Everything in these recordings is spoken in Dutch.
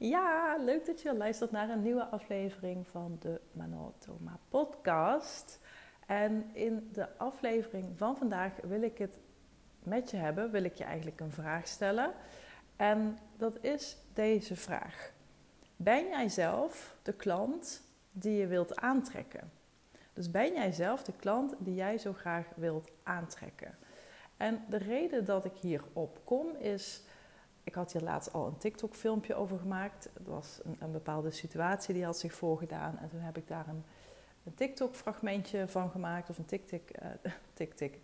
Ja, leuk dat je luistert naar een nieuwe aflevering van de Manotoma podcast. En in de aflevering van vandaag wil ik het met je hebben, wil ik je eigenlijk een vraag stellen. En dat is deze vraag. Ben jij zelf de klant die je wilt aantrekken? Dus ben jij zelf de klant die jij zo graag wilt aantrekken? En de reden dat ik hierop kom is ik had hier laatst al een TikTok-filmpje over gemaakt. Het was een, een, bepaalde situatie die had zich voorgedaan. En toen heb ik daar een, een TikTok-fragmentje van gemaakt. Of een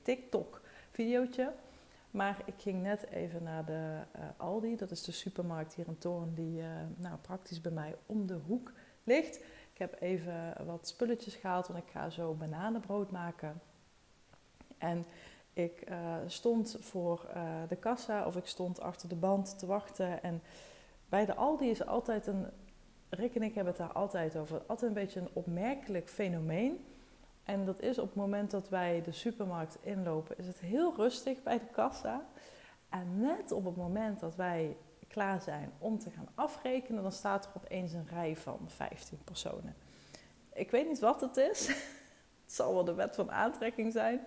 TikTok-videootje. Uh, maar ik ging net even naar de uh, Aldi. Dat is de supermarkt hier in Toorn die uh, nou, praktisch bij mij om de hoek ligt. Ik heb even wat spulletjes gehaald, want ik ga zo bananenbrood maken. En ik uh, stond voor uh, de kassa of ik stond achter de band te wachten. En bij de Aldi is altijd een. Rick en ik hebben het daar altijd over. Altijd een beetje een opmerkelijk fenomeen. En dat is op het moment dat wij de supermarkt inlopen, is het heel rustig bij de kassa. En net op het moment dat wij klaar zijn om te gaan afrekenen, dan staat er opeens een rij van 15 personen. Ik weet niet wat het is. het zal wel de wet van aantrekking zijn.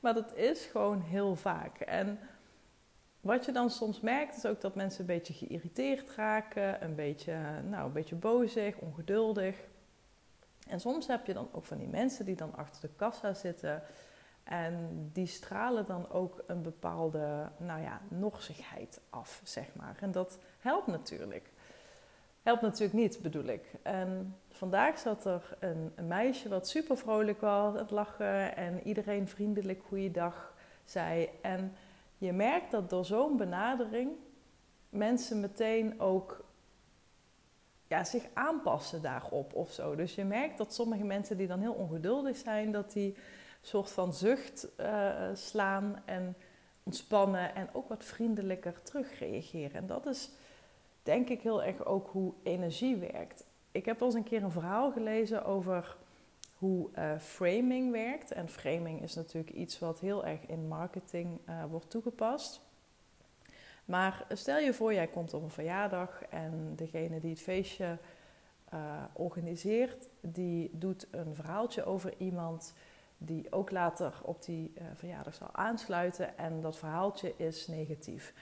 Maar dat is gewoon heel vaak. En wat je dan soms merkt, is ook dat mensen een beetje geïrriteerd raken, een beetje, nou, een beetje bozig, ongeduldig. En soms heb je dan ook van die mensen die dan achter de kassa zitten. En die stralen dan ook een bepaalde, nou ja, norsigheid af, zeg maar. En dat helpt natuurlijk. Helpt natuurlijk niet, bedoel ik. En vandaag zat er een, meisje wat super vrolijk was, het lachen en iedereen vriendelijk goeiedag zei. En je merkt dat door zo'n benadering mensen meteen ook ja, zich aanpassen daarop of zo. Dus je merkt dat sommige mensen die dan heel ongeduldig zijn, dat die een soort van zucht uh, slaan en ontspannen en ook wat vriendelijker terugreageren. En dat is denk ik heel erg ook hoe energie werkt. Ik heb al eens een keer een verhaal gelezen over hoe uh, framing werkt. En framing is natuurlijk iets wat heel erg in marketing uh, wordt toegepast. Maar stel je voor, jij komt op een verjaardag en degene die het feestje uh, organiseert, die doet een verhaaltje over iemand die ook later op die verjaardag zal aansluiten. En dat verhaaltje is negatief.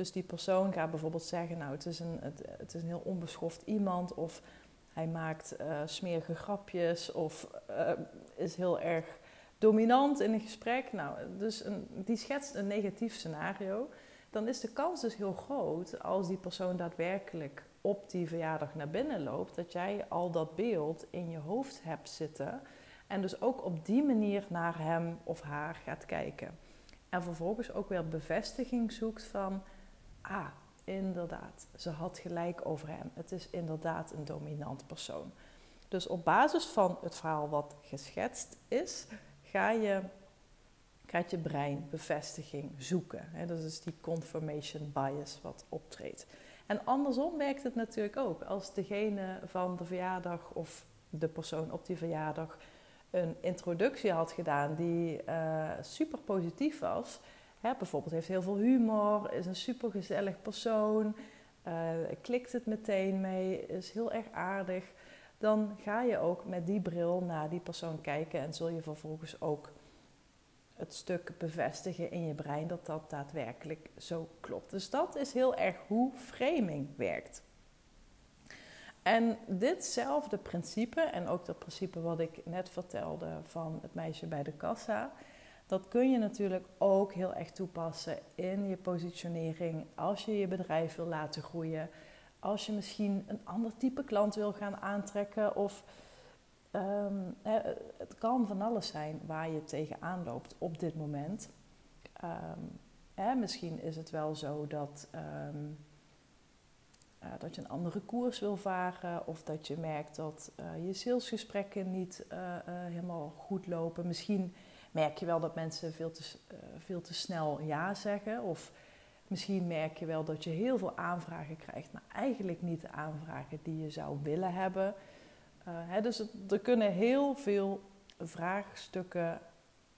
Dus die persoon gaat bijvoorbeeld zeggen, nou het is een, het, is een heel onbeschoft iemand of hij maakt uh, smerige grapjes of uh, is heel erg dominant in een gesprek. Nou, dus een, die schetst een negatief scenario. Dan is de kans dus heel groot als die persoon daadwerkelijk op die verjaardag naar binnen loopt, dat jij al dat beeld in je hoofd hebt zitten en dus ook op die manier naar hem of haar gaat kijken. En vervolgens ook weer bevestiging zoekt van ah, inderdaad, ze had gelijk over hem. Het is inderdaad een dominant persoon. Dus op basis van het verhaal wat geschetst is, ga je, gaat je brein bevestiging zoeken. Dat is die confirmation bias wat optreedt. En andersom werkt het natuurlijk ook. Als degene van de verjaardag of de persoon op die verjaardag een introductie had gedaan die uh, super positief was, Hè, bijvoorbeeld heeft heel veel humor, is een supergezellig persoon, uh, klikt het meteen mee, is heel erg aardig. Dan ga je ook met die bril naar die persoon kijken en zul je vervolgens ook het stuk bevestigen in je brein dat dat daadwerkelijk zo klopt. Dus dat is heel erg hoe framing werkt. En ditzelfde principe, en ook dat principe wat ik net vertelde van het meisje bij de kassa, dat kun je natuurlijk ook heel erg toepassen in je positionering als je je bedrijf wil laten groeien. Als je misschien een ander type klant wil gaan aantrekken of um, het kan van alles zijn waar je tegenaan loopt op dit moment. Um, misschien is het wel zo dat, um, uh, dat je een andere koers wil varen of dat je merkt dat uh, je salesgesprekken niet uh, helemaal goed lopen. Misschien merk je wel dat mensen veel te, uh, veel te snel ja zeggen. Of misschien merk je wel dat je heel veel aanvragen krijgt, maar eigenlijk niet de aanvragen die je zou willen hebben. Uh, hè, dus er kunnen heel veel vraagstukken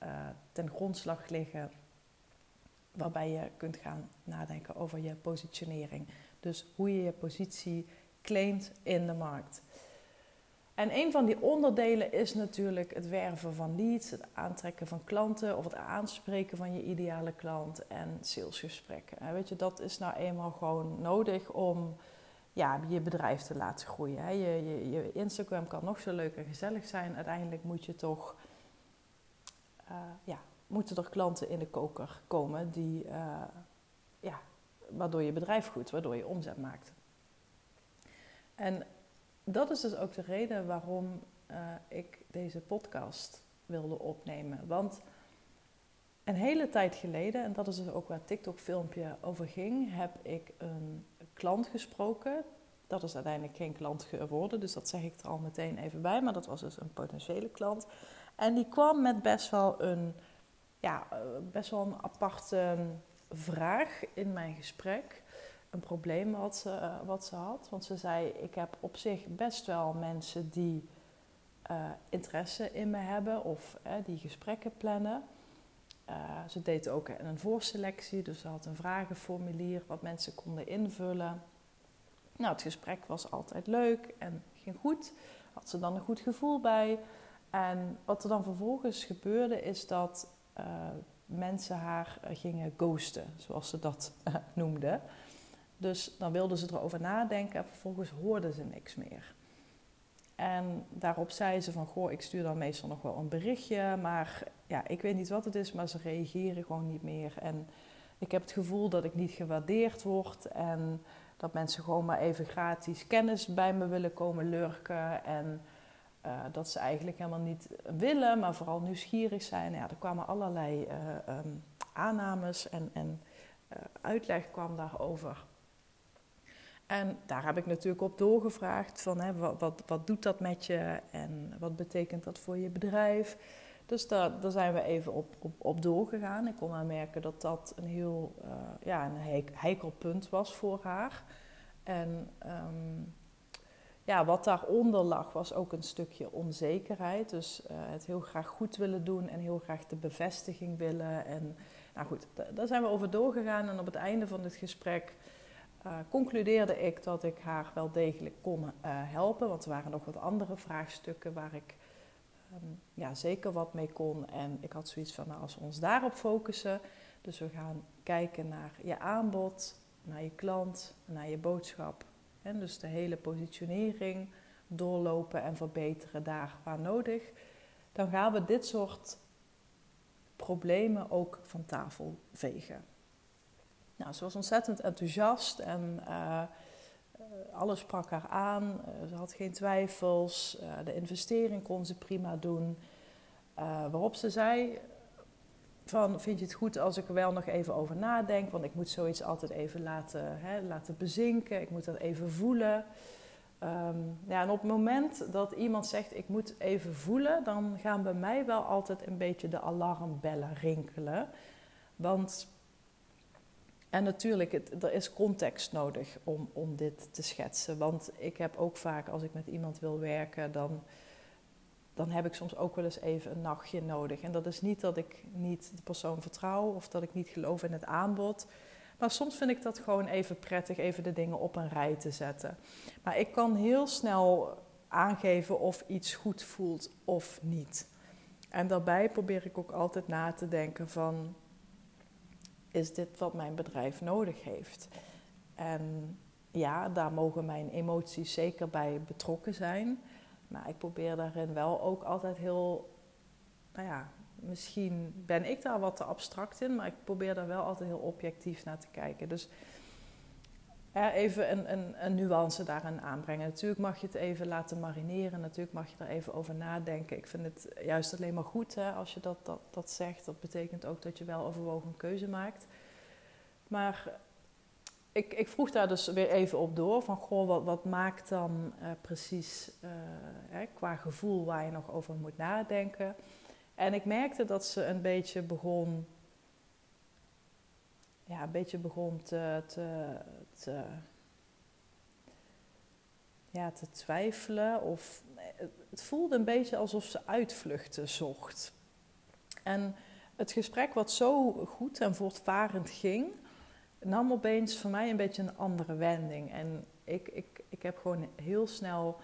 uh, ten grondslag liggen waarbij je kunt gaan nadenken over je positionering. Dus hoe je je positie claimt in de markt. En een van die onderdelen is natuurlijk het werven van leads, het aantrekken van klanten of het aanspreken van je ideale klant en salesgesprekken. Weet je, dat is nou eenmaal gewoon nodig om ja, je bedrijf te laten groeien. Je, je, je Instagram kan nog zo leuk en gezellig zijn. Uiteindelijk moet je toch, uh, ja, moeten er klanten in de koker komen die, uh, ja, waardoor je bedrijf groeit, waardoor je omzet maakt. En dat is dus ook de reden waarom uh, ik deze podcast wilde opnemen. Want een hele tijd geleden, en dat is dus ook waar TikTok-filmpje over ging, heb ik een klant gesproken. Dat is uiteindelijk geen klant geworden, dus dat zeg ik er al meteen even bij. Maar dat was dus een potentiële klant. En die kwam met best wel een, ja, eh, best wel een aparte vraag in mijn gesprek. Een probleem wat ze, eh, wat ze had. Want ze zei: Ik heb op zich best wel mensen die uh, interesse in me hebben of die gesprekken plannen. Ze deed ook een voorselectie, dus ze had een vragenformulier wat mensen konden invullen. Nou, het gesprek was altijd leuk en ging goed. Had ze dan een goed gevoel bij. En wat er dan vervolgens gebeurde, is dat mensen haar gingen ghosten, zoals ze dat noemden. Dus dan wilden ze erover nadenken en vervolgens hoorden ze niks meer. En daarop zei ze van, goh, ik stuur dan meestal nog wel een berichtje, maar ja, ik weet niet wat het is, maar ze reageren gewoon niet meer. En ik heb het gevoel dat ik niet gewaardeerd word en dat mensen gewoon maar even gratis kennis bij me willen komen lurken en uh, dat ze eigenlijk helemaal niet willen, maar vooral nieuwsgierig zijn. Ja, er kwamen allerlei uh, um, aannames en, en uh, uitleg kwam daarover. En daar heb ik natuurlijk op doorgevraagd van hè, wat, wat, wat doet dat met je en wat betekent dat voor je bedrijf. Dus daar, daar zijn we even op, op, op doorgegaan. Ik kon merken dat dat een heel uh, ja, een heikel punt was voor haar. En um, ja, wat daaronder lag was ook een stukje onzekerheid. Dus uh, het heel graag goed willen doen en heel graag de bevestiging willen. En nou goed, daar zijn we over doorgegaan. En op het einde van het gesprek uh, concludeerde ik dat ik haar wel degelijk kon uh, helpen. Want er waren nog wat andere vraagstukken waar ik um, ja, zeker wat mee kon. En ik had zoiets van, nou, als we ons daarop focussen. Dus we gaan kijken naar je aanbod, naar je klant, naar je boodschap. En dus de hele positionering doorlopen en verbeteren daar waar nodig. Dan gaan we dit soort problemen ook van tafel vegen. Nou, ze was ontzettend enthousiast en uh, alles sprak haar aan. Uh, ze had geen twijfels. Uh, de investering kon ze prima doen. waarop ze zei: van, vind je het goed als ik er wel nog even over nadenk? Want ik moet zoiets altijd even laten, hè, laten bezinken. Ik moet dat even voelen. Um, ja, en op het moment dat iemand zegt ik moet even voelen, dan gaan bij mij wel altijd een beetje de alarmbellen rinkelen. Want en natuurlijk, het, er is context nodig om, om dit te schetsen. Want ik heb ook vaak, als ik met iemand wil werken, dan, dan heb ik soms ook wel eens even een nachtje nodig. En dat is niet dat ik niet de persoon vertrouw of dat ik niet geloof in het aanbod. Maar soms vind ik dat gewoon even prettig, even de dingen op een rij te zetten. Maar ik kan heel snel aangeven of iets goed voelt of niet. En daarbij probeer ik ook altijd na te denken van is dit wat mijn bedrijf nodig heeft? En ja, daar mogen mijn emoties zeker bij betrokken zijn. Maar ik probeer daarin wel ook altijd heel, nou ja, misschien ben ik daar wat te abstract in, maar ik probeer daar wel altijd heel objectief naar te kijken. Dus even een, een, een nuance daarin aanbrengen. Natuurlijk mag je het even laten marineren, natuurlijk mag je er even over nadenken. Ik vind het juist alleen maar goed als je dat, dat, dat zegt. Dat betekent ook dat je wel overwogen keuze maakt. Maar ik, ik, vroeg daar dus weer even op door. Van goh, wat, wat maakt dan uh, precies uh, hè, qua gevoel waar je nog over moet nadenken. En ik merkte dat ze een beetje begon. Ja, een beetje begon te, te, te ja, te twijfelen. Of het voelde een beetje alsof ze uitvluchten zocht. En het gesprek wat zo goed en voortvarend ging, nam opeens voor mij een beetje een andere wending. En ik, ik, ik heb gewoon heel snel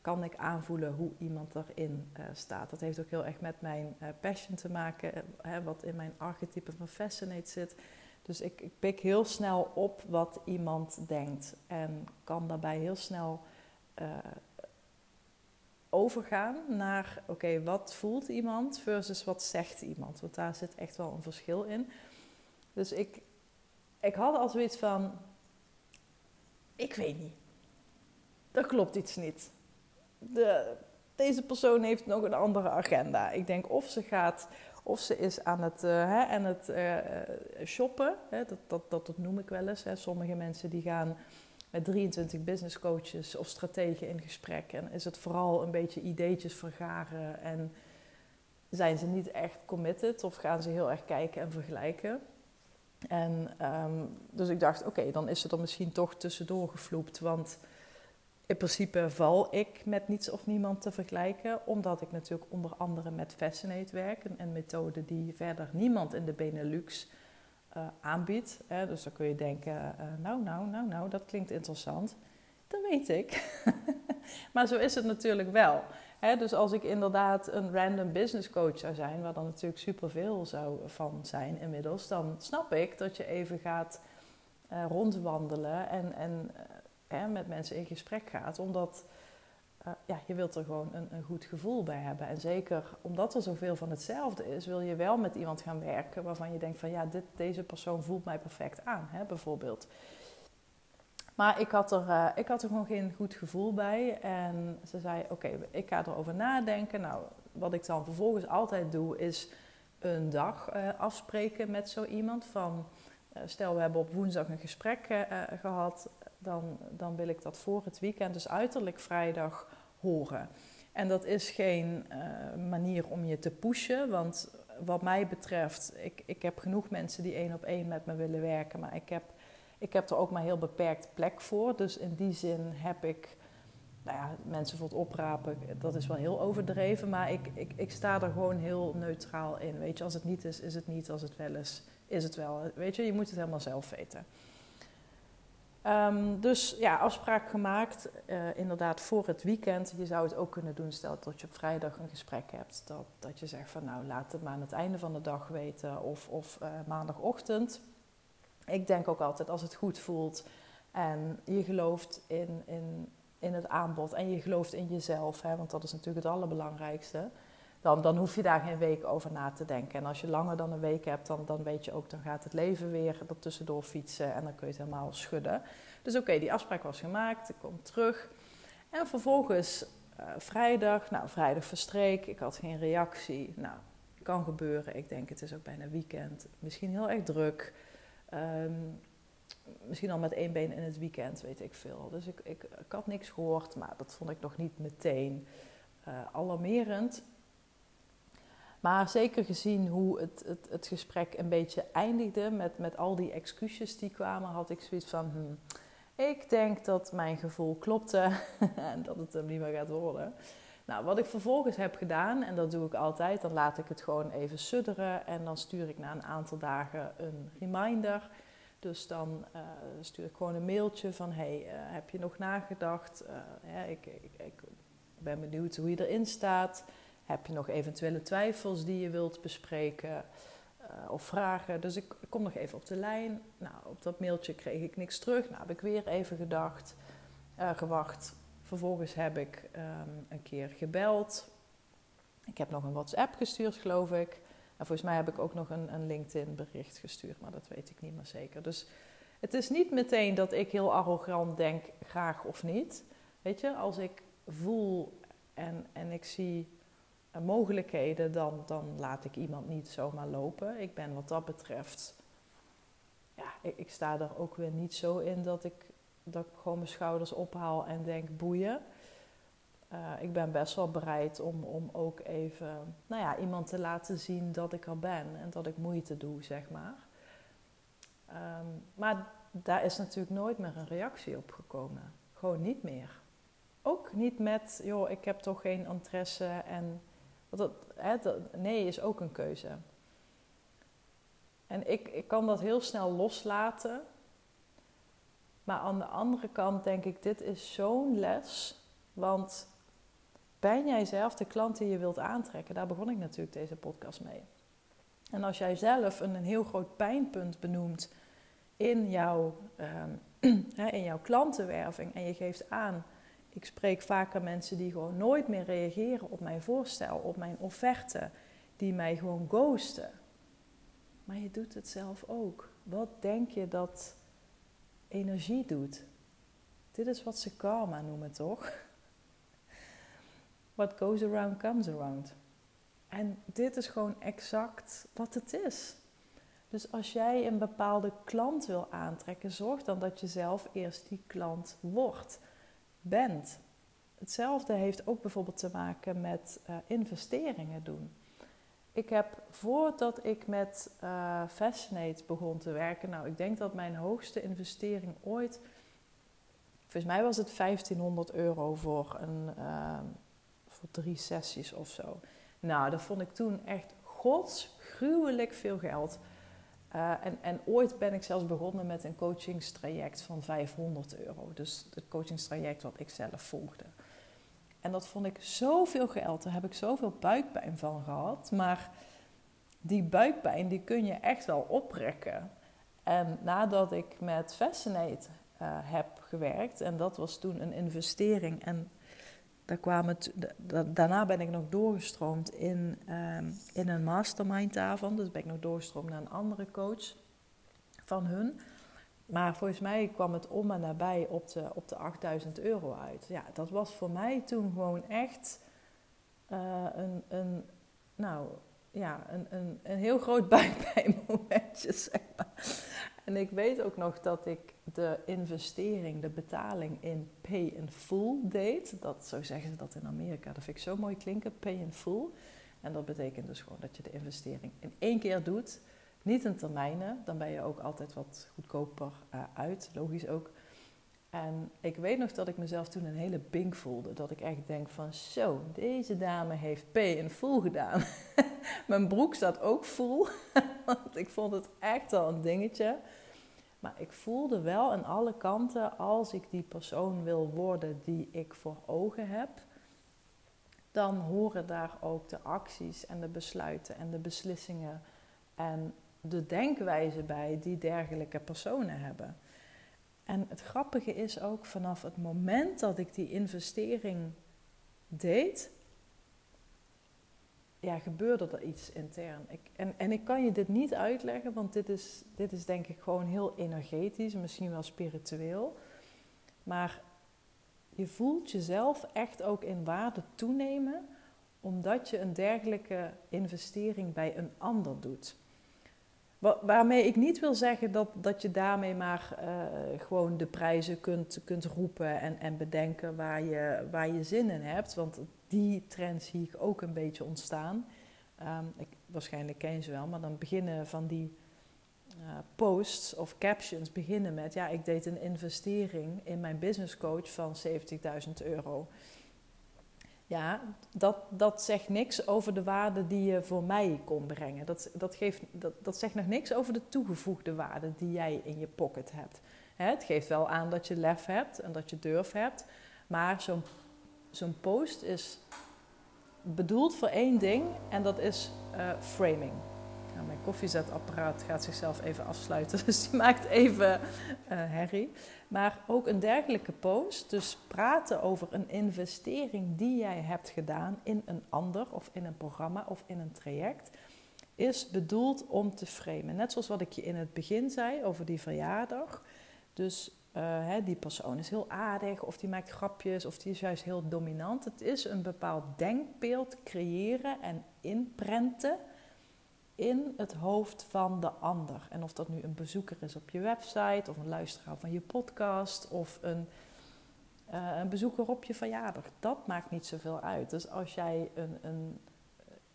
kan ik aanvoelen hoe iemand erin uh, staat. Dat heeft ook heel erg met mijn passion te maken, hè, wat in mijn archetype van Fascinate zit. Dus ik, ik, pik heel snel op wat iemand denkt en kan daarbij heel snel uh, overgaan naar, oké, wat voelt iemand versus wat zegt iemand? Want daar zit echt wel een verschil in. Dus ik, ik had al zoiets van, ik weet niet, er klopt iets niet. De, deze persoon heeft nog een andere agenda. Ik denk of ze gaat, of ze is aan het, uh, hè, het uh, shoppen. Hè, dat, dat, dat, noem ik wel eens. Hè. Sommige mensen die gaan met 23 business coaches of strategen in gesprek. En is het vooral een beetje ideetjes vergaren en zijn ze niet echt committed of gaan ze heel erg kijken en vergelijken. En um, dus ik dacht, oké, dan is ze er misschien toch tussendoor gevloept. Want in principe val ik met niets of niemand te vergelijken, omdat ik natuurlijk onder andere met Fascinate werk, een, een methode die verder niemand in de Benelux uh, aanbiedt. Hè. Dus dan kun je denken, uh, nou, nou, nou, nou, dat klinkt interessant. Dat weet ik. maar zo is het natuurlijk wel. Hè. Dus als ik inderdaad een random business coach zou zijn, waar dan natuurlijk superveel zou van zijn inmiddels, dan snap ik dat je even gaat uh, rondwandelen en, en met mensen in gesprek gaat. Omdat uh, ja, je wilt er gewoon een, een, goed gevoel bij hebben. En zeker omdat er zoveel van hetzelfde is, wil je wel met iemand gaan werken waarvan je denkt van ja, dit, deze persoon voelt mij perfect aan, hè, bijvoorbeeld. Maar ik had, er, uh, ik had er gewoon geen goed gevoel bij. En ze zei: Oké, ik ga erover nadenken. Nou, wat ik dan vervolgens altijd doe, is een dag uh, afspreken met zo iemand. Van stel, we hebben op woensdag een gesprek gehad dan, dan wil ik dat voor het weekend, dus uiterlijk vrijdag, horen. En dat is geen uh, manier om je te pushen, want wat mij betreft, ik, ik heb genoeg mensen die één op één met me willen werken, maar ik heb, ik heb er ook maar heel beperkt plek voor. Dus in die zin heb ik, nou ja, mensen voor het oprapen, dat is wel heel overdreven, maar ik, ik, ik sta er gewoon heel neutraal in. Weet je, als het niet is, is het niet, als het wel is, is het wel. Weet je, je moet het helemaal zelf weten. Um, dus ja, afspraak gemaakt, uh, inderdaad voor het weekend. Je zou het ook kunnen doen, stel dat je op vrijdag een gesprek hebt. Dat, dat je zegt van nou, laat het maar aan het einde van de dag weten of, of uh, maandagochtend. Ik denk ook altijd als het goed voelt en je gelooft in, in, in het aanbod en je gelooft in jezelf, hè, want dat is natuurlijk het allerbelangrijkste dan, dan hoef je daar geen week over na te denken. En als je langer dan een week hebt, dan, dan weet je ook, dan gaat het leven weer er tussendoor fietsen en dan kun je het helemaal schudden. Dus oké, die afspraak was gemaakt, ik kom terug. En vervolgens uh, vrijdag, nou vrijdag verstreek, ik had geen reactie. Nou, kan gebeuren. Ik denk het is ook bijna weekend. Misschien heel erg druk. Um, misschien al met één been in het weekend, weet ik veel. Dus ik, ik, had niks gehoord, maar dat vond ik nog niet meteen uh, alarmerend. Maar zeker gezien hoe het, het, het gesprek een beetje eindigde met, met al die excuses die kwamen, had ik zoiets van: hmm, ik denk dat mijn gevoel klopte en dat het hem niet meer gaat worden. Nou, wat ik vervolgens heb gedaan, en dat doe ik altijd, dan laat ik het gewoon even sudderen en dan stuur ik na een aantal dagen een reminder. Dus dan uh, stuur ik gewoon een mailtje van: hey, uh, heb je nog nagedacht? Ja, ik, ik, ik ben benieuwd hoe je erin staat. Heb je nog eventuele twijfels die je wilt bespreken uh, of vragen? Dus ik, kom nog even op de lijn. Nou, op dat mailtje kreeg ik niks terug. Nou, heb ik weer even gedacht, uh, gewacht. Vervolgens heb ik um, een keer gebeld. Ik heb nog een WhatsApp gestuurd, geloof ik. En volgens mij heb ik ook nog een, een LinkedIn bericht gestuurd, maar dat weet ik niet meer zeker. Dus het is niet meteen dat ik heel arrogant denk, graag of niet. Weet je, als ik voel en, en ik zie mogelijkheden, dan, dan laat ik iemand niet zomaar lopen. Ik ben wat dat betreft, ja, ik, ik, sta er ook weer niet zo in dat ik, dat ik gewoon mijn schouders ophaal en denk boeien. Uh, ik ben best wel bereid om, om ook even nou ja, iemand te laten zien dat ik er ben en dat ik moeite doe, zeg maar. Um, maar daar is natuurlijk nooit meer een reactie op gekomen. Gewoon niet meer. Ook niet met, joh, ik heb toch geen interesse en dat, hè, nee is ook een keuze. En ik, ik kan dat heel snel loslaten. Maar aan de andere kant denk ik, dit is zo'n les. Want ben jij zelf de klant die je wilt aantrekken? Daar begon ik natuurlijk deze podcast mee. En als jij zelf een, een heel groot pijnpunt benoemt in jouw, um, in jouw klantenwerving en je geeft aan, ik spreek vaker mensen die gewoon nooit meer reageren op mijn voorstel, op mijn offerte, die mij gewoon ghosten. Maar je doet het zelf ook. Wat denk je dat energie doet? Dit is wat ze karma noemen, toch? What goes around comes around. En dit is gewoon exact wat het is. Dus als jij een bepaalde klant wil aantrekken, zorg dan dat je zelf eerst die klant wordt, bent. Hetzelfde heeft ook bijvoorbeeld te maken met uh, investeringen doen. Ik heb voordat ik met uh, Fascinate begon te werken, nou ik denk dat mijn hoogste investering ooit, volgens mij was het 1500 euro voor, een, uh, voor drie sessies of zo. Nou, dat vond ik toen echt godsgruwelijk veel geld. Uh, en, en ooit ben ik zelfs begonnen met een coachingstraject van 500 euro. Dus het coachingstraject wat ik zelf volgde. En dat vond ik zoveel geld. Daar heb ik zoveel buikpijn van gehad. Maar die buikpijn die kun je echt wel oprekken. En nadat ik met Fascinate uh, heb gewerkt, en dat was toen een investering. En daar kwam daarna ben ik nog doorgestroomd in, um, in een mastermind daarvan. Dus ben ik nog doorgestroomd naar een andere coach van hun. Maar volgens mij kwam het om en nabij op de, op de 8000 euro uit. Ja, dat was voor mij toen gewoon echt uh, een, een, nou, ja, een, een, een heel groot buikpijnmomentje, zeg maar. En ik weet ook nog dat ik de investering, de betaling in pay in full deed. Dat, zo zeggen ze dat in Amerika. Dat vind ik zo mooi klinken, pay in full. En dat betekent dus gewoon dat je de investering in één keer doet. Niet in termijnen, dan ben je ook altijd wat goedkoper uh, uit, logisch ook. En ik weet nog dat ik mezelf toen een hele bink voelde. Dat ik echt denk van zo, deze dame heeft pay in full gedaan. Mijn broek staat ook full, want ik vond het echt al een dingetje. Maar ik voelde wel aan alle kanten, als ik die persoon wil worden die ik voor ogen heb, dan horen daar ook de acties en de besluiten en de beslissingen en de denkwijze bij die dergelijke personen hebben. En het grappige is ook vanaf het moment dat ik die investering deed, ja, gebeurde er iets intern. Ik, en, en ik kan je dit niet uitleggen, want dit is, dit is denk ik gewoon heel energetisch, misschien wel spiritueel. Maar je voelt jezelf echt ook in waarde toenemen, omdat je een dergelijke investering bij een ander doet. Waarmee ik niet wil zeggen dat, dat je daarmee maar uh, gewoon de prijzen kunt, kunt roepen en, en bedenken waar je, waar je zin in hebt. Want die trend zie ik ook een beetje ontstaan. Um, ik, waarschijnlijk ken je ze wel, maar dan beginnen van die uh, posts of captions beginnen met... ja, ik deed een investering in mijn business coach van 70.000 euro. Ja, dat, dat zegt niks over de waarde die je voor mij kon brengen. Dat, dat, geeft, dat, dat zegt nog niks over de toegevoegde waarde die jij in je pocket hebt. het geeft wel aan dat je lef hebt en dat je durf hebt. Maar zo'n zo'n post is bedoeld voor één ding en dat is uh, framing. Nou, mijn koffiezetapparaat gaat zichzelf even afsluiten, dus die maakt even uh, herrie. Maar ook een dergelijke post, dus praten over een investering die jij hebt gedaan in een ander of in een programma of in een traject, is bedoeld om te framen. Net zoals wat ik je in het begin zei over die verjaardag. Dus uh, hè, die persoon is heel aardig, of die maakt grapjes, of die is juist heel dominant. Het is een bepaald denkbeeld creëren en inprenten in het hoofd van de ander. En of dat nu een bezoeker is op je website, of een luisteraar van je podcast, of een, uh, een bezoeker op je verjaardag, dat maakt niet zoveel uit. Dus als jij een, een,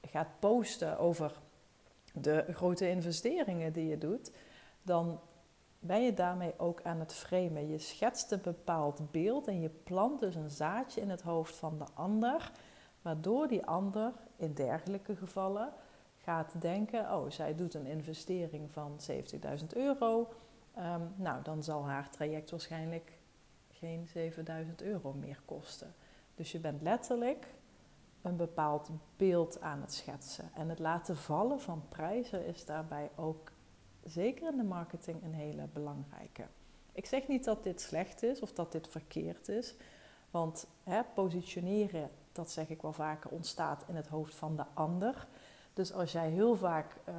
gaat posten over de grote investeringen die je doet, dan ben je daarmee ook aan het framen. Je schetst een bepaald beeld en je plant dus een zaadje in het hoofd van de ander, waardoor die ander in dergelijke gevallen gaat denken: oh, zij doet een investering van 70.000 euro Ehm, nou, dan zal haar traject waarschijnlijk geen 7000 euro meer kosten. Dus je bent letterlijk een bepaald beeld aan het schetsen. En het laten vallen van prijzen is daarbij ook zeker in de marketing een hele belangrijke. Ik zeg niet dat dit slecht is of dat dit verkeerd is, want hè, positioneren, dat zeg ik wel vaker, ontstaat in het hoofd van de ander. Dus als jij heel vaak uh,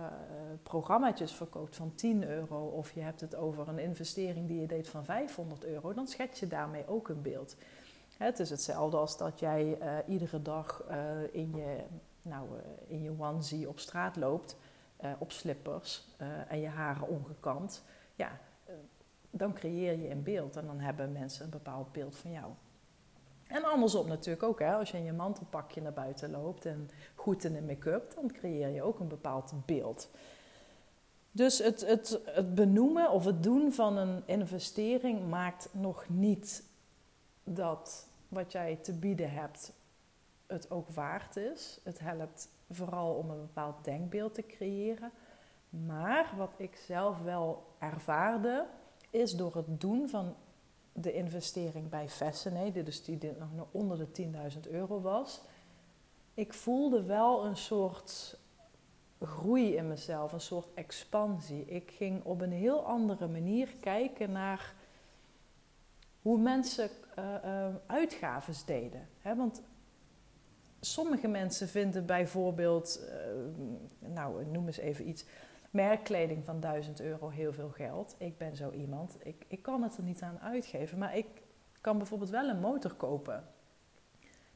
programmaatjes verkoopt van 10 euro of je hebt het over een investering die je deed van 500 euro, dan schets je daarmee ook een beeld. Het is hetzelfde als dat jij uh, iedere dag uh, in, je, nou, in je onesie op straat loopt, op slippers en je haren ongekamd. Ja, dan creëer je een beeld en dan hebben mensen een bepaald beeld van jou. En andersom natuurlijk ook, hè? als je in je mantelpakje naar buiten loopt en goed in de make-up, dan creëer je ook een bepaald beeld. Dus het, het, het benoemen of het doen van een investering maakt nog niet dat wat jij te bieden hebt het ook waard is. Het helpt vooral om een bepaald denkbeeld te creëren. Maar wat ik zelf wel ervaarde, is door het doen van de investering bij Fascinate, dus die nog onder de 10.000 euro was. Ik voelde wel een soort groei in mezelf, een soort expansie. Ik ging op een heel andere manier kijken naar hoe mensen uh, uitgaves deden. want sommige mensen vinden bijvoorbeeld, uh, nou noem eens even iets, merkkleding van 1000 euro heel veel geld. Ik ben zo iemand. Ik, ik kan het er niet aan uitgeven. Maar ik kan bijvoorbeeld wel een motor kopen.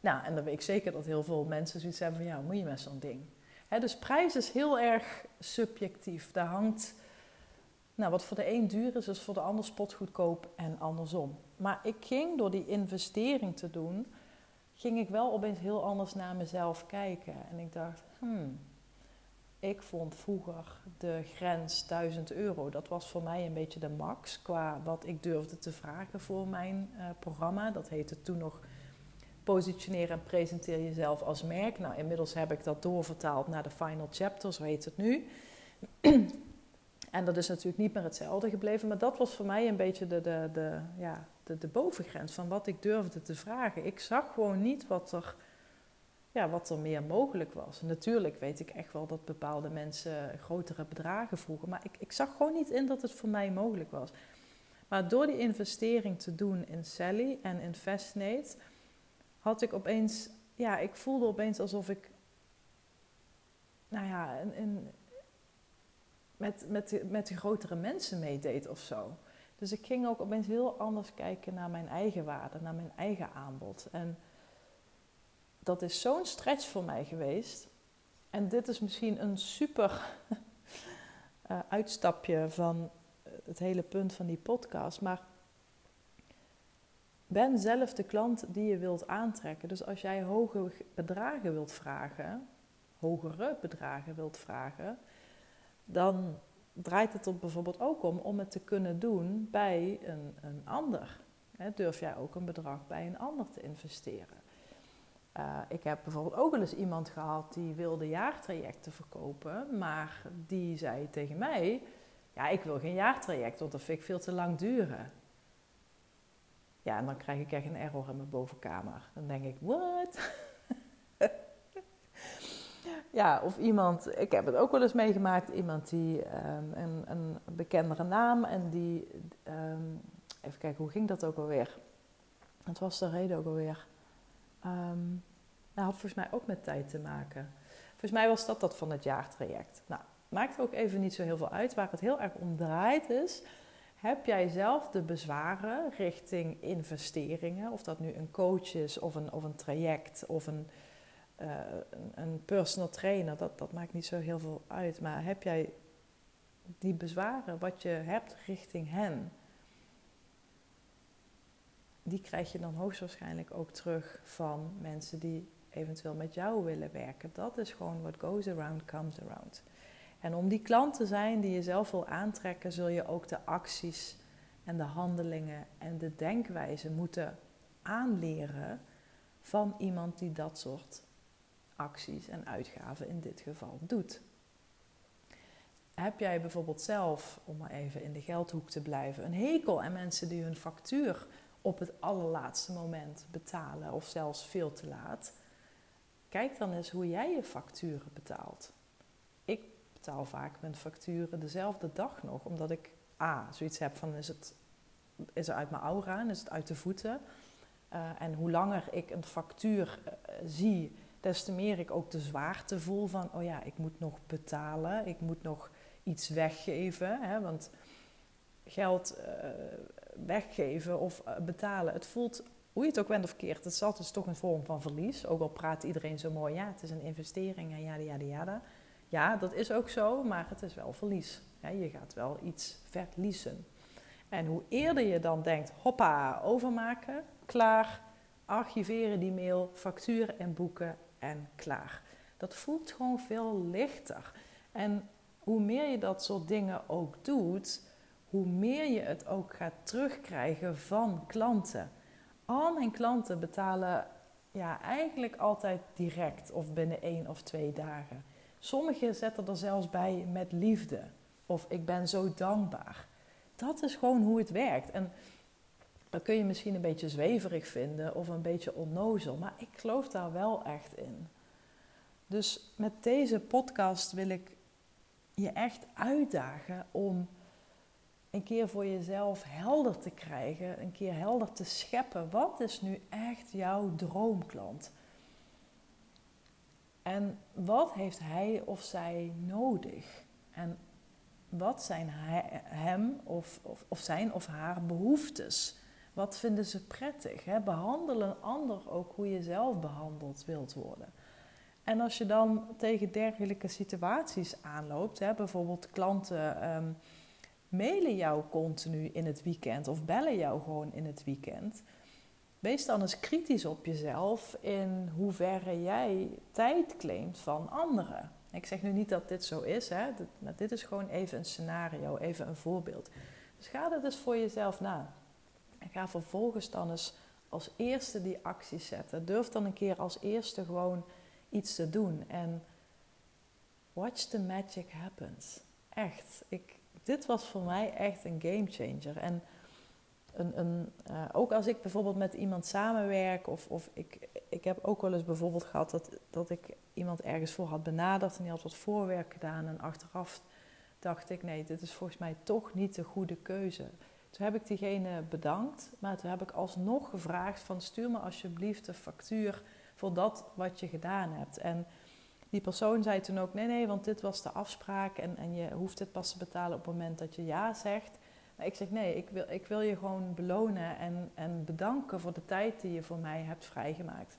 Nou, en dan weet ik zeker dat heel veel mensen zoiets hebben van... ja, moet je met zo'n ding? dus prijs is heel erg subjectief. Daar hangt... Nou, wat voor de een duur is, is voor de ander spotgoedkoop en andersom. Maar ik ging door die investering te doen... ging ik wel opeens heel anders naar mezelf kijken. En ik dacht, hmm, ik vond vroeger de grens 1000 euro, dat was voor mij een beetje de max qua wat ik durfde te vragen voor mijn uh, programma. Dat heette toen nog positioneren en presenteer jezelf als merk. Nou, inmiddels heb ik dat doorvertaald naar de final chapter, zo heet het nu. en dat is natuurlijk niet meer hetzelfde gebleven, maar dat was voor mij een beetje de, de, de, ja, de, de bovengrens van wat ik durfde te vragen. Ik zag gewoon niet wat er ja, wat er meer mogelijk was. natuurlijk weet ik echt wel dat bepaalde mensen grotere bedragen vroegen, maar ik, ik zag gewoon niet in dat het voor mij mogelijk was. Maar door die investering te doen in Sally en in Fascinate, had ik opeens, ja, ik voelde opeens alsof ik, nou ja, in, in, met, met, met de grotere mensen meedeed of zo. Dus ik ging ook opeens heel anders kijken naar mijn eigen waarde, naar mijn eigen aanbod. En dat is zo'n stretch voor mij geweest. En dit is misschien een super uh, uitstapje van het hele punt van die podcast. Maar ben zelf de klant die je wilt aantrekken. Dus als jij hoge bedragen wilt vragen, hogere bedragen wilt vragen, dan draait het er bijvoorbeeld ook om om het te kunnen doen bij een, een ander. durf jij ook een bedrag bij een ander te investeren? Uh, ik heb bijvoorbeeld ook wel eens iemand gehad die wilde jaartrajecten verkopen, maar die zei tegen mij: Ja, ik wil geen jaartraject, want dat vind ik veel te lang duren. Ja, en dan krijg ik echt een error in mijn bovenkamer. Dan denk ik: What? Ja, of iemand, ik heb het ook wel eens meegemaakt, iemand die um, een, een bekendere naam en die, um, even kijken, hoe ging dat ook alweer? Wat was de reden ook alweer? Um, dat had volgens mij ook met tijd te maken. Volgens mij was dat dat van het jaartraject. Nou, maakt ook even niet zo heel veel uit. Waar het heel erg om draait is... Heb jij zelf de bezwaren richting investeringen? Of dat nu een coach is of een, of een traject of een, een, een, personal trainer. Dat, dat maakt niet zo heel veel uit. Maar heb jij die bezwaren wat je hebt richting hen? die krijg je dan hoogstwaarschijnlijk ook terug van mensen die eventueel met jou willen werken. Dat is gewoon what goes around comes around. En om die klant te zijn die je zelf wil aantrekken, zul je ook de acties en de handelingen en de denkwijze moeten aanleren van iemand die dat soort acties en uitgaven in dit geval doet. heb jij bijvoorbeeld zelf, om maar even in de geldhoek te blijven, een hekel aan mensen die hun factuur op het allerlaatste moment betalen of zelfs veel te laat? Kijk dan eens hoe jij je facturen betaalt. Ik betaal vaak mijn facturen dezelfde dag nog, omdat ik A, zoiets heb van is het, is uit mijn aura is het uit de voeten. Uh, en hoe langer ik een factuur uh, zie, des te meer ik ook de zwaarte voel van, oh ja, ik moet nog betalen, ik moet nog iets weggeven. Hè, want geld uh, weggeven of betalen, het voelt, hoe je het ook bent of keert, het is altijd toch een vorm van verlies. Ook al praat iedereen zo mooi, ja, het is een investering en ja, ja, ja. Ja, dat is ook zo, maar het is wel verlies. je gaat wel iets verliezen. En hoe eerder je dan denkt, hoppa, overmaken, klaar, archiveren die mail, facturen en boeken en klaar. Dat voelt gewoon veel lichter. En hoe meer je dat soort dingen ook doet, hoe meer je het ook gaat terugkrijgen van klanten. Al mijn klanten betalen ja, eigenlijk altijd direct of binnen één of twee dagen. Sommigen zetten er zelfs bij met liefde of ik ben zo dankbaar. Dat is gewoon hoe het werkt. En dat kun je misschien een beetje zweverig vinden of een beetje onnozel, maar ik geloof daar wel echt in. Dus met deze podcast wil ik je echt uitdagen om een keer voor jezelf helder te krijgen, een keer helder te scheppen. Wat is nu echt jouw droomklant? En wat heeft hij of zij nodig? En wat zijn hem of, of, of zijn of haar behoeftes? Wat vinden ze prettig? Hè? Behandel een ander ook hoe je zelf behandeld wilt worden. En als je dan tegen dergelijke situaties aanloopt, hè, bijvoorbeeld klanten um, mailen jou continu in het weekend of bellen jou gewoon in het weekend. Wees dan eens kritisch op jezelf in hoeverre jij tijd claimt van anderen. Ik zeg nu niet dat dit zo is, hè, maar dit is gewoon even een scenario, even een voorbeeld. Dus ga er dus voor jezelf na. En ga vervolgens dan eens als eerste die acties zetten. Durf dan een keer als eerste gewoon iets te doen. En watch the magic happens. Echt. Ik, dit was voor mij echt een game changer. En een, een, uh, ook als ik bijvoorbeeld met iemand samenwerk, of, of ik, ik heb ook wel eens bijvoorbeeld gehad dat, dat ik iemand ergens voor had benaderd en die had wat voorwerk gedaan. En achteraf dacht ik, nee, dit is volgens mij toch niet de goede keuze. Toen heb ik diegene bedankt, maar toen heb ik alsnog gevraagd van stuur me alsjeblieft de factuur voor dat wat je gedaan hebt. En die persoon zei toen ook, nee, nee, want dit was de afspraak en, en je hoeft dit pas te betalen op het moment dat je ja zegt. Maar ik zeg, nee, ik wil, ik wil je gewoon belonen en, en bedanken voor de tijd die je voor mij hebt vrijgemaakt.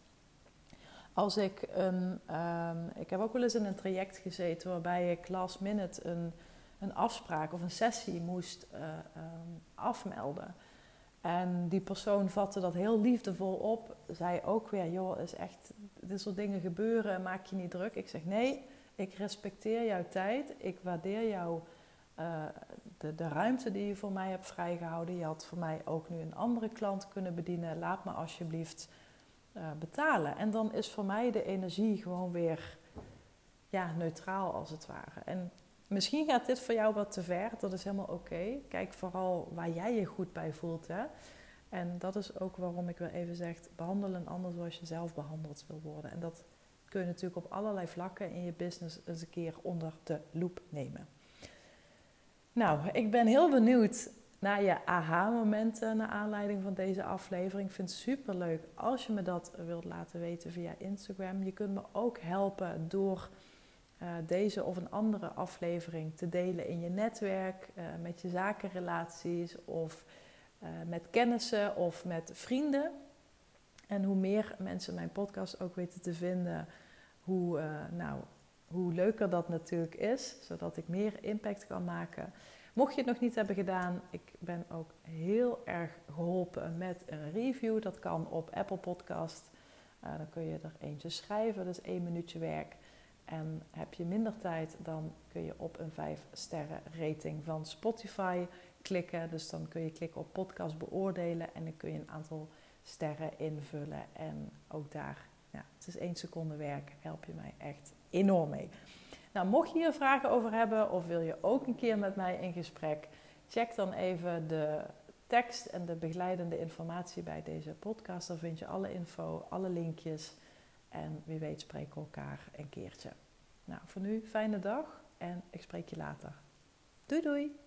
Als ik een, um, ik heb ook wel eens in een traject gezeten waarbij ik last minute een, een afspraak of een sessie moest uh, um, afmelden. En die persoon vatte dat heel liefdevol op. Zei ook weer, joh, is echt, dit soort dingen gebeuren, maak je niet druk. Ik zeg, nee, ik respecteer jouw tijd. Ik waardeer jou uh, de, de ruimte die je voor mij hebt vrijgehouden. Je had voor mij ook nu een andere klant kunnen bedienen. Laat me alsjeblieft uh, betalen. En dan is voor mij de energie gewoon weer ja, neutraal als het ware. En Misschien gaat dit voor jou wat te ver, dat is helemaal oké. Kijk vooral waar jij je goed bij voelt. Hè? En dat is ook waarom ik weer even zeg, behandel een ander zoals je zelf behandeld wil worden. En dat kun je natuurlijk op allerlei vlakken in je business eens een keer onder de loep nemen. Nou, ik ben heel benieuwd naar je aha-momenten naar aanleiding van deze aflevering. Ik vind het super leuk als je me dat wilt laten weten via Instagram. Je kunt me ook helpen door uh, deze of een andere aflevering te delen in je netwerk, uh, met je zakenrelaties of uh, met kennissen of met vrienden. En hoe meer mensen mijn podcast ook weten te vinden, hoe, nou, hoe leuker dat natuurlijk is, zodat ik meer impact kan maken. Mocht je het nog niet hebben gedaan, ik ben ook heel erg geholpen met een review. Dat kan op Apple Podcast. dan kun je er eentje schrijven, dat is één minuutje werk. En heb je minder tijd, dan kun je op een 5 sterren rating van Spotify klikken. Dus dan kun je klikken op podcast beoordelen en dan kun je een aantal sterren invullen. En ook daar, het is één seconde werk, help je mij echt enorm mee. Nou, mocht je hier vragen over hebben of wil je ook een keer met mij in gesprek, check dan even de tekst en de begeleidende informatie bij deze podcast. Daar vind je alle info, alle linkjes. En wie weet spreken we elkaar een keertje. Nou, voor nu fijne dag en ik spreek je later. Doei doei!